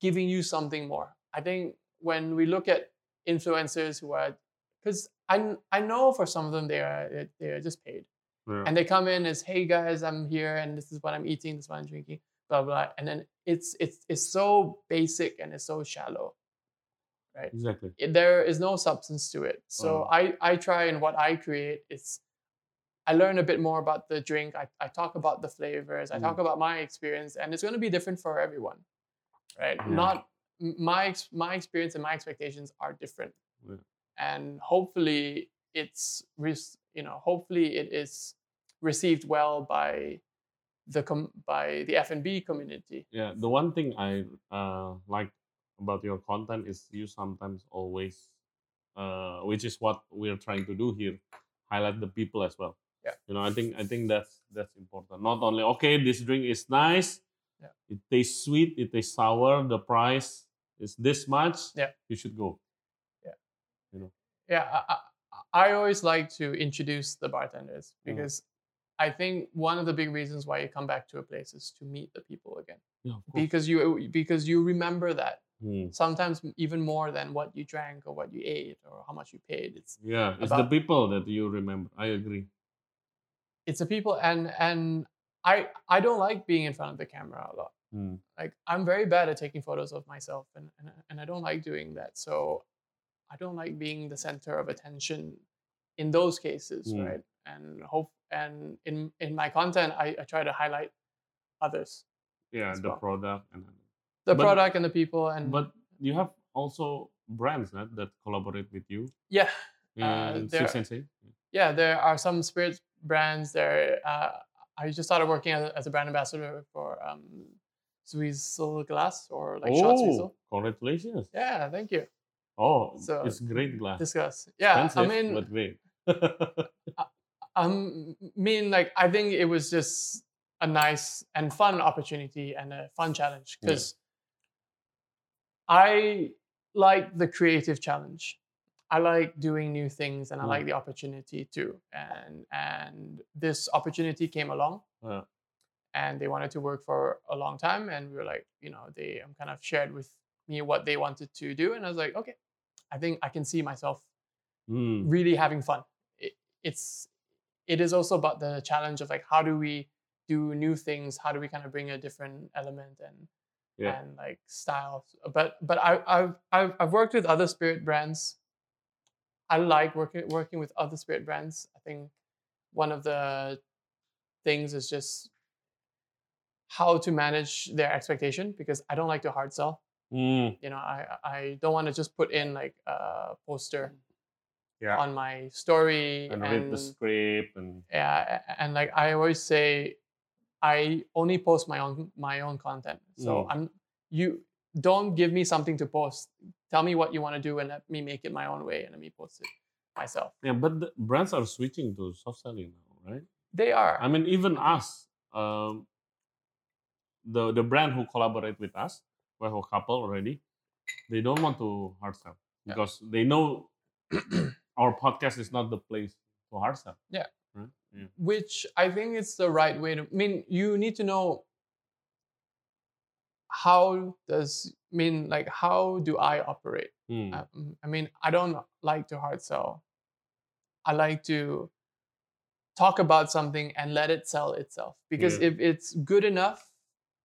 giving you something more. I think when we look at influencers who are, because I I know for some of them they are they are just paid Yeah. and they come in as hey guys I'm here and this is what I'm eating this is what I'm drinking blah blah and then it's it's it's so basic and it's so shallow, right? exactly it- there is no substance to it. So Wow. I, I try and what I create is I learn a bit more about the drink. I, I talk about the flavors. I Mm. talk about my experience, and it's going to be different for everyone, right? Yeah. Not my my experience and my expectations are different, Yeah. and hopefully it's you know hopefully it is received well by the com- by the F and B community. yeah the one thing i uh, like about your content is you sometimes always uh, which is what we're trying to do here highlight the people as well Yeah. you know i think i think that's that's important not only okay this drink is nice Yeah. it tastes sweet it tastes sour the price is this much Yeah. you should go Yeah, You know. Yeah. I, I, always like to introduce the bartenders Mm. because I think one of the big reasons why you come back to a place is to meet the people again yeah because you because you remember that Hmm. sometimes even more than what you drank or what you ate or how much you paid. It's yeah it's the people that you remember i agree it's the people and and I I don't like being in front of the camera a lot. Hmm. Like I'm very bad at taking photos of myself and and, and I don't like doing that. So I don't like being the center of attention in those cases, Mm. right? And hope and in in my content I, I try to highlight others. yeah the well. product and The But- product and the people and but you have also brands right, that collaborate with you yeah. in there- Six yeah, there are some spirits brands there. Uh, I just started working as, a- as a brand ambassador for um, Zwiesel Glass or like Schott Zwiesel. oh, congratulations! Yeah, thank you. Oh, So, it's great glass. Discuss. Yeah, Expensive, I mean, but great. [LAUGHS] um, mean like I think it was just a nice and fun opportunity and a fun challenge Yeah. because I like the creative challenge. I like doing new things and I Mm. like the opportunity too. And and this opportunity came along. Yeah. And they wanted to work for a long time, and we were like, you know, they um, kind of shared with me what they wanted to do, and I was like, okay, I think I can see myself Hmm. really having fun. It, it's it is also about the challenge of like how do we do new things? How do we kind of bring a different element and Yeah. and like style? But but I I've I've, I've worked with other spirit brands. I like working working with other spirit brands. I think one of the things is just how to manage their expectation because I don't like to hard sell. Hmm, You know, I I don't want to just put in like a poster yeah. on my story and and, read the script and yeah, and like I always say, I only post my own my own content. So Mm. I'm you don't give me something to post. Tell me what you want to do and let me make it my own way and let me post it myself. yeah. But the brands are switching to soft selling now, right? They are. I mean, even us, um, the the brand who collaborate with us, we're a couple already. They don't want to hard sell Yeah. because they know [CLEARS THROAT] our podcast is not the place to hard sell. Yeah. Right? Yeah. which I think is the right way to. I mean, you need to know how does I mean like how do I operate? Hmm. Um, I mean, I don't like to hard sell. I like to talk about something and let it sell itself because Yeah. if it's good enough,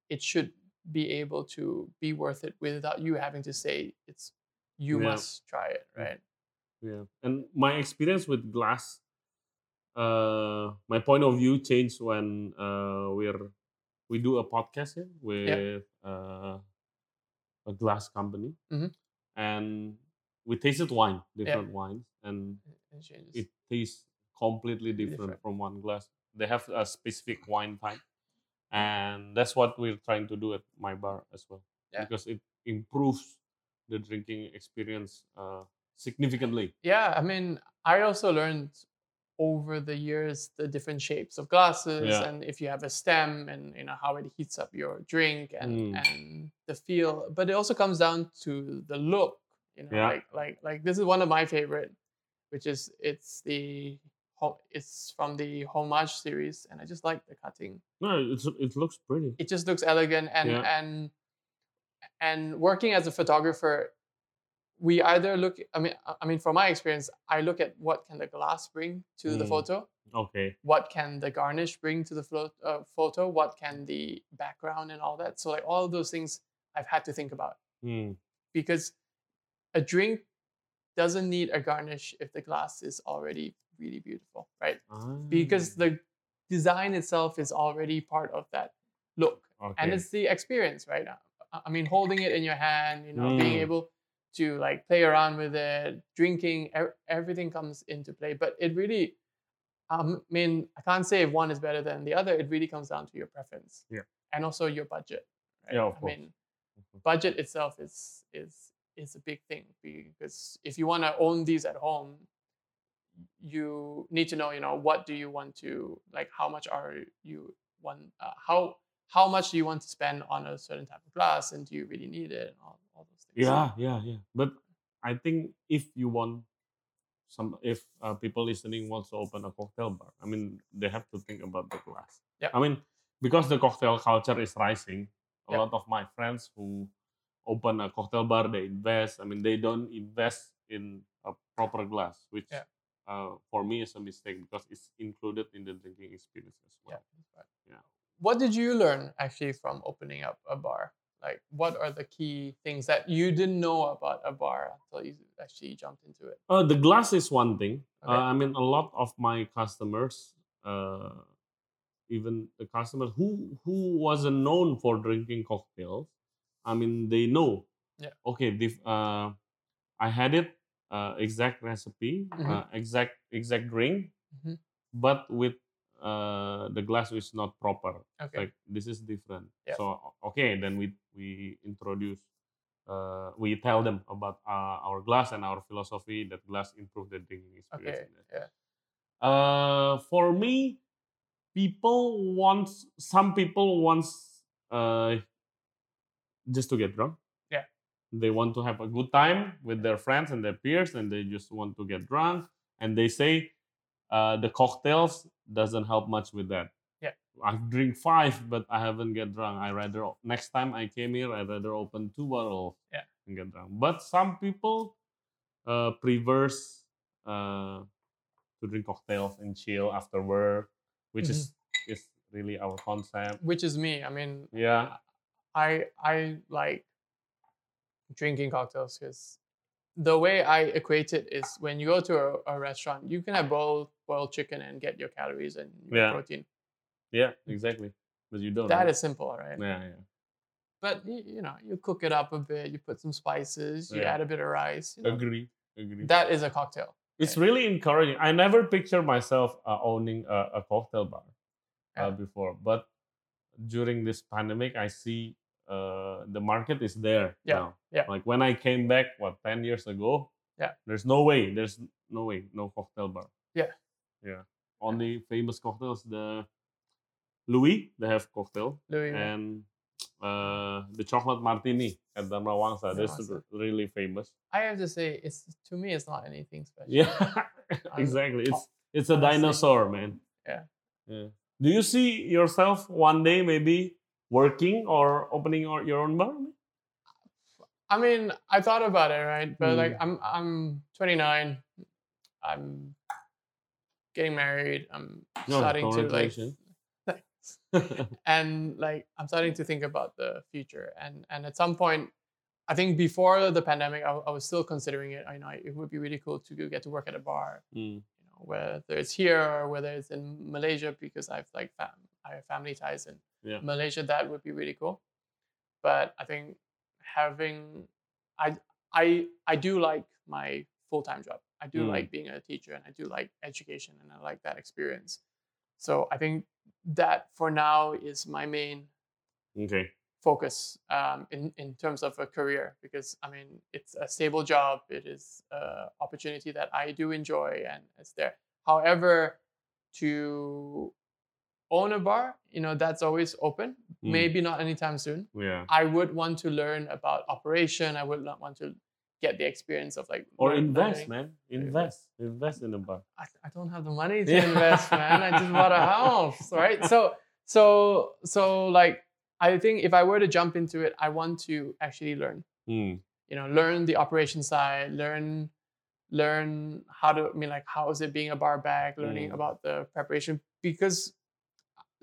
it should be able to be worth it without you having to say it's you Yeah. must try it, right? Yeah, and my experience with glass, uh, my point of view changed when uh, we're we do a podcast here with uh, a glass company, Mhm. and we tasted wine, different wines, and It it tastes completely different, Different. from one glass. They have a specific wine type, and that's what we're trying to do at my bar as well, Yeah. because it improves the drinking experience uh, significantly. yeah i mean i also learned over the years the different shapes of glasses Yeah. and if you have a stem and you know how it heats up your drink and Mm. and the feel but it also comes down to the look you know Yeah. like like like this is one of my favorite which is it's the it's from the homage series and i just like the cutting No, it's, it looks pretty. it just looks elegant and Yeah. and and working as a photographer we either look i mean i mean from my experience i look at what can the glass bring to the Mm. photo Okay. what can the garnish bring to the flo- uh, photo what can the background and all that so like all of those things i've had to think about Hmm. because a drink doesn't need a garnish if the glass is already really beautiful right because Ah, the design itself is already part of that look okay. and it's the experience right I- mean holding it in your hand you know being Mm. able to like play around with it drinking ev- everything comes into play but it really um, i mean i can't say if one is better than the other it really comes down to your preference Yeah. and also your budget right? Yeah, of i course. mean budget itself is is is a big thing because if you want to own these at home you need to know you know what do you want to like how much are you want uh, how how much do you want to spend on a certain type of glass and do you really need it and all, all those things Yeah, yeah, yeah. But I think if you want some, if uh, people listening wants to open a cocktail bar, I mean, they have to think about the glass. Yeah. I mean, because the cocktail culture is rising, a Yeah. lot of my friends who open a cocktail bar, they invest. I mean, they don't invest in a proper glass, which Yeah. uh, for me is a mistake because it's included in the drinking experience as well. yeah, right. Yeah. what did you learn actually from opening up a bar like what are the key things that you didn't know about a bar until you actually jumped into it Uh, the glass is one thing. Okay. Uh, I mean, a lot of my customers, uh, even the customers who who wasn't known for drinking cocktails, I mean, they know. Yeah. Okay. This, uh, I had it uh, exact recipe, Mhm. uh, exact exact drink, Mhm. but with uh, the glass is not proper. okay Like this is different. Yeah. So okay, then we we introduce. Uh, we tell them about uh, our glass and our philosophy that glass improve the drinking experience. okay yeah Uh, for me, people want some people wants uh, just to get drunk. Yeah. They want to have a good time with their friends and their peers, and they just want to get drunk. And they say uh, the cocktails doesn't help much with that. Yeah. I drink five, but I haven't get drunk. I rather next time I came here, I rather open two bottles Yeah. and get drunk. But some people uh, prefers uh, to drink cocktails and chill after work, which is is really our concept. which is me i mean Yeah, i i like drinking cocktails because the way I equate it is when you go to a, a restaurant, you can have boiled boiled chicken and get your calories and your Yeah. protein. Yeah, exactly. But you don't. That right? is simple, right? Yeah, yeah. But you, you know, you cook it up a bit, you put some spices, you Yeah. add a bit of rice. You know, Agree. Agree. that is a cocktail. it's really encouraging. I never pictured myself uh, owning a, a cocktail bar uh, Yeah. before, but during this pandemic, I see uh, the market is there Yeah, now. yeah. Like when I came back, what ten years ago? Yeah. There's no way. There's no way. No cocktail bar. Yeah. Yeah. Only famous cocktails. The Loewy, they have cocktail, Loewy, and uh, the chocolate martini at the Dharmawangsa. This is really famous. I have to say, it's to me, it's not anything special. Yeah, [LAUGHS] [LAUGHS] exactly. It's it's a dinosaur, man. yeah. Yeah. Do you see yourself one day maybe working or opening your your own bar? I mean, I thought about it, right? But like, Mm. I'm I'm 29. I'm getting married. I'm No, starting to like, [LAUGHS] [LAUGHS] and like, I'm starting to think about the future. And and at some point, I think before the pandemic, I, I was still considering it. I know it would be really cool to go get to work at a bar, Mm, you know, whether it's here or whether it's in Malaysia, because I've like fam- I have family ties in Yeah. Malaysia. That would be really cool. But I think having, I I I do like my full time job. I do Mm. like being a teacher, and I do like education, and I like that experience. So I think that for now is my main Okay. focus um, in in terms of a career because I mean it's a stable job. It is an opportunity that I do enjoy and it's there. However, to own a bar, you know, that's always open. Mm. Maybe not anytime soon. Yeah. I would want to learn about operation. I would not want to get the experience of like Or invest, learning. man. Invest. Invest in a bar. I, I don't have the money to Yeah. invest, man. I just bought a [LAUGHS] house, right? So so so like I think if I were to jump into it, I want to actually learn. Mm. You know, learn the operation side, learn learn how to I mean like how is it being a bar back, learning Mm. about the preparation because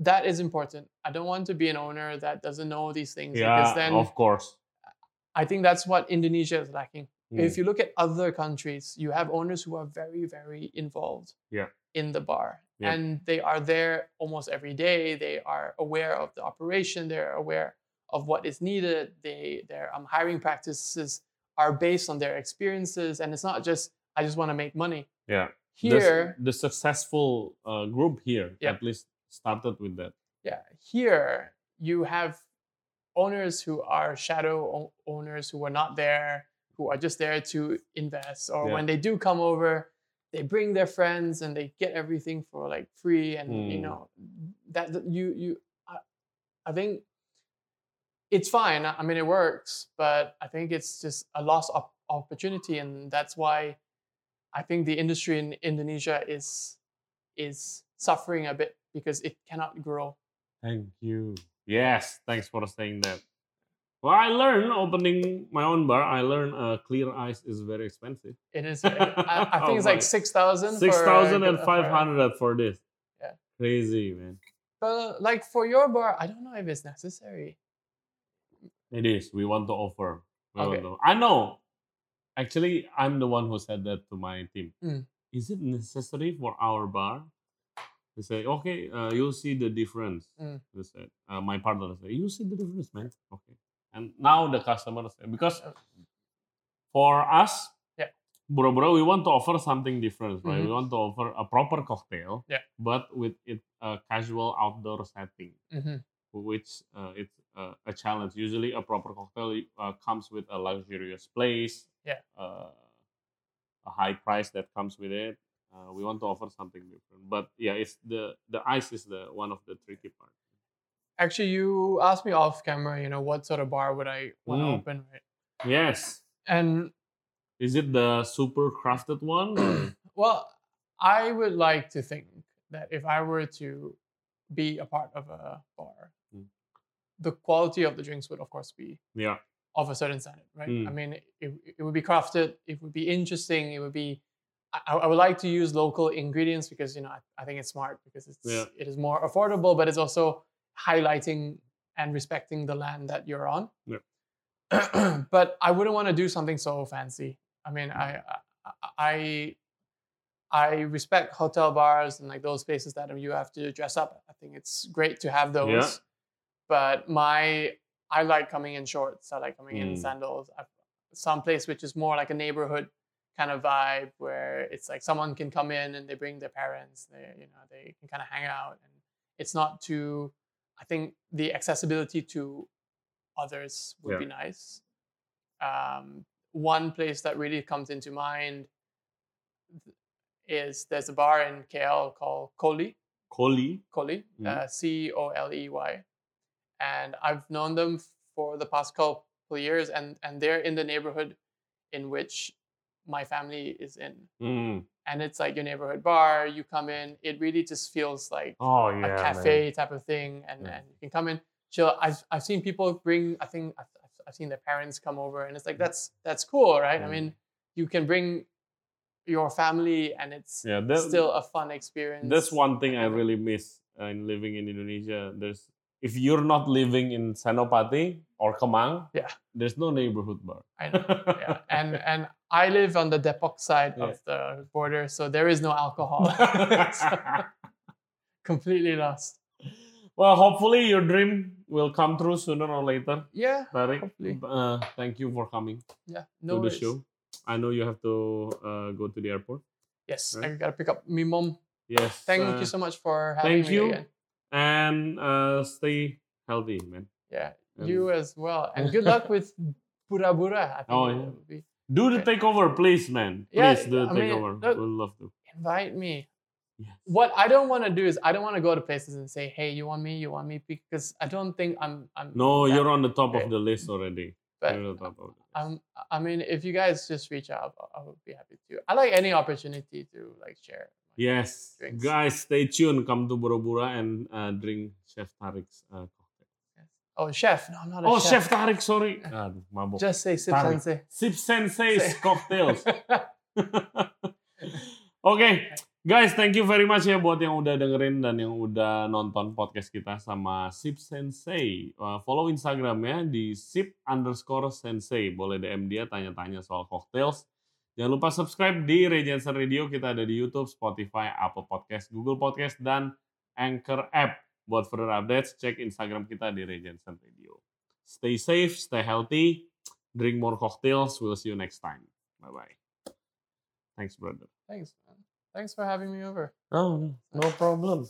that is important. I don't want to be an owner that doesn't know these things Yeah, because then of course. I think that's what Indonesia is lacking. If Mm. you look at other countries, you have owners who are very, very involved Yeah. in the bar. Yeah. And they are there almost every day. They are aware of the operation. They're aware of what is needed. They their um, hiring practices are based on their experiences. And it's not just I just want to make money. Yeah. The Here, the, successful uh, group here Yeah. at least started with that. yeah, here you have owners who are shadow o- owners who are not there, who are just there to invest, or Yeah. when they do come over, they bring their friends and they get everything for like free, and you Mm. know that that you you I, I think it's fine. I I mean, it works, but I think it's just a lost op- opportunity, and that's why I think the industry in Indonesia is is suffering a bit because it cannot grow. Thank you. Yes, thanks for saying that. Well, I learned opening my own bar. I learned uh, clear ice is very expensive. It is. [LAUGHS] I, I think Oh it's like six thousand. Six thousand and five hundred for this. Yeah. Crazy, man. But like for your bar, I don't know if it's necessary. It is. We want to offer. We Okay. to- I know. Actually, I'm the one who said that to my team. Mm. Is it necessary for our bar? They say, okay, uh, you'll see the difference. Mm. They said, uh, my partner said, you see the difference, man. Okay. And now the customer say, because Uh, for us, Yeah. Bro-bro, we want to offer something different, right? Mhm. We want to offer a proper cocktail, Yeah. but with it a casual outdoor setting Mhm. which uh, it's uh, a challenge. Usually, a proper cocktail uh, comes with a luxurious place, Yeah. uh, a high price that comes with it. Uh, we want to offer something different, but yeah, it's the the ice is the one of the tricky part. Actually, you asked me off camera. You know what sort of bar would I want to Mm. open, right? Yes, And is it the super crafted one? [CLEARS THROAT] well, I would like to think that if I were to be a part of a bar, Mm. the quality of the drinks would, of course, be yeah, of a certain standard, right? I Mm. mean, it, it would be crafted, it would be interesting, it would be. I, I would like to use local ingredients because you know I, I think it's smart because it's Yeah. it is more affordable, but it's also highlighting and respecting the land that you're on. Yeah. [CLEARS THROAT] but I wouldn't want to do something so fancy. I mean, I, I, I respect hotel bars and like those places that you have to dress up. I think it's great to have those. Yeah. But my, I like coming in shorts. I like coming in Mm. sandals. I, some place which is more like a neighborhood kind of vibe where it's like someone can come in and they bring their parents. They, you know, they can kind of hang out and it's not too. I think the accessibility to others would Yeah. be nice. Um, one place that really comes into mind is there's a bar in KL called Coley, Coley. Coley, uh, C O L E Y, and I've known them for the past couple of years, and and they're in the neighborhood in which my family is in, Mm. and it's like your neighborhood bar. You come in, it really just feels like Oh a yeah, cafe type of thing, and, Yeah. and you can come in, chill. I've I've seen people bring. I think I've, I've- seen their parents come over, and it's like that's that's cool, right? I Mm. mean, you can bring your family, and it's man. Yeah, that, still a fun experience. that's one thing I really miss in living in Indonesia. There's if you're not living in Senopati or Kemang, Yeah. there's no neighborhood bar. I know. yeah, and [LAUGHS] and I live on the Depok side Yeah. of the border, so there is no alcohol. So, [LAUGHS] [LAUGHS] completely lost. well, hopefully your dream will come true sooner or later. Yeah, Tariq, Hopefully. uh, thank you for coming yeah. to No the worries. show. I know you have to uh, go to the airport. Yes, Right. I gotta pick up my mom. Yes. Thank uh, you so much for having thank me Thank you. again. And uh, stay healthy, man. Yeah, And you as well, and good luck with Bura Bura. I think Oh, yeah. Do the takeover, please, man. Yeah, Please do the I mean, takeover. look- We'd love to. invite me. Yes. What I don't want to do is I don't want to go to places and say, "Hey, you want me? You want me?" Because I don't think I'm. I'm No, you're on the top Okay. of the list already. But you're on the top of the list. um, I mean, if you guys just reach out, I- I would be happy to. I like any opportunity to like share. Yes, drinks. guys, stay tuned. Come to Bora-Bora and uh, drink Chef Tarik's uh. Oh, chef? No, I'm not a Oh, chef. Chef Tarik, sorry. [LAUGHS] Aduh, mabok. Just say sip Tarik. sensei. Sip Sensei's Say- cocktails. [LAUGHS] [LAUGHS] Oke, guys, thank you very much ya buat yang udah dengerin dan yang udah nonton podcast kita sama Sip Sensei. Uh, follow Instagramnya di sip underscore sensei. Boleh DM dia tanya-tanya soal cocktails. Jangan lupa subscribe di Jensen Radio. Kita ada di YouTube, Spotify, Apple Podcast, Google Podcast, dan Anchor App. Buat further updates, cek Instagram kita di Ray Jensen Radio. Stay safe, stay healthy, drink more cocktails. We'll see you next time. Bye-bye. Thanks, brother. Thanks, man. Thanks for having me over. Oh, no problem.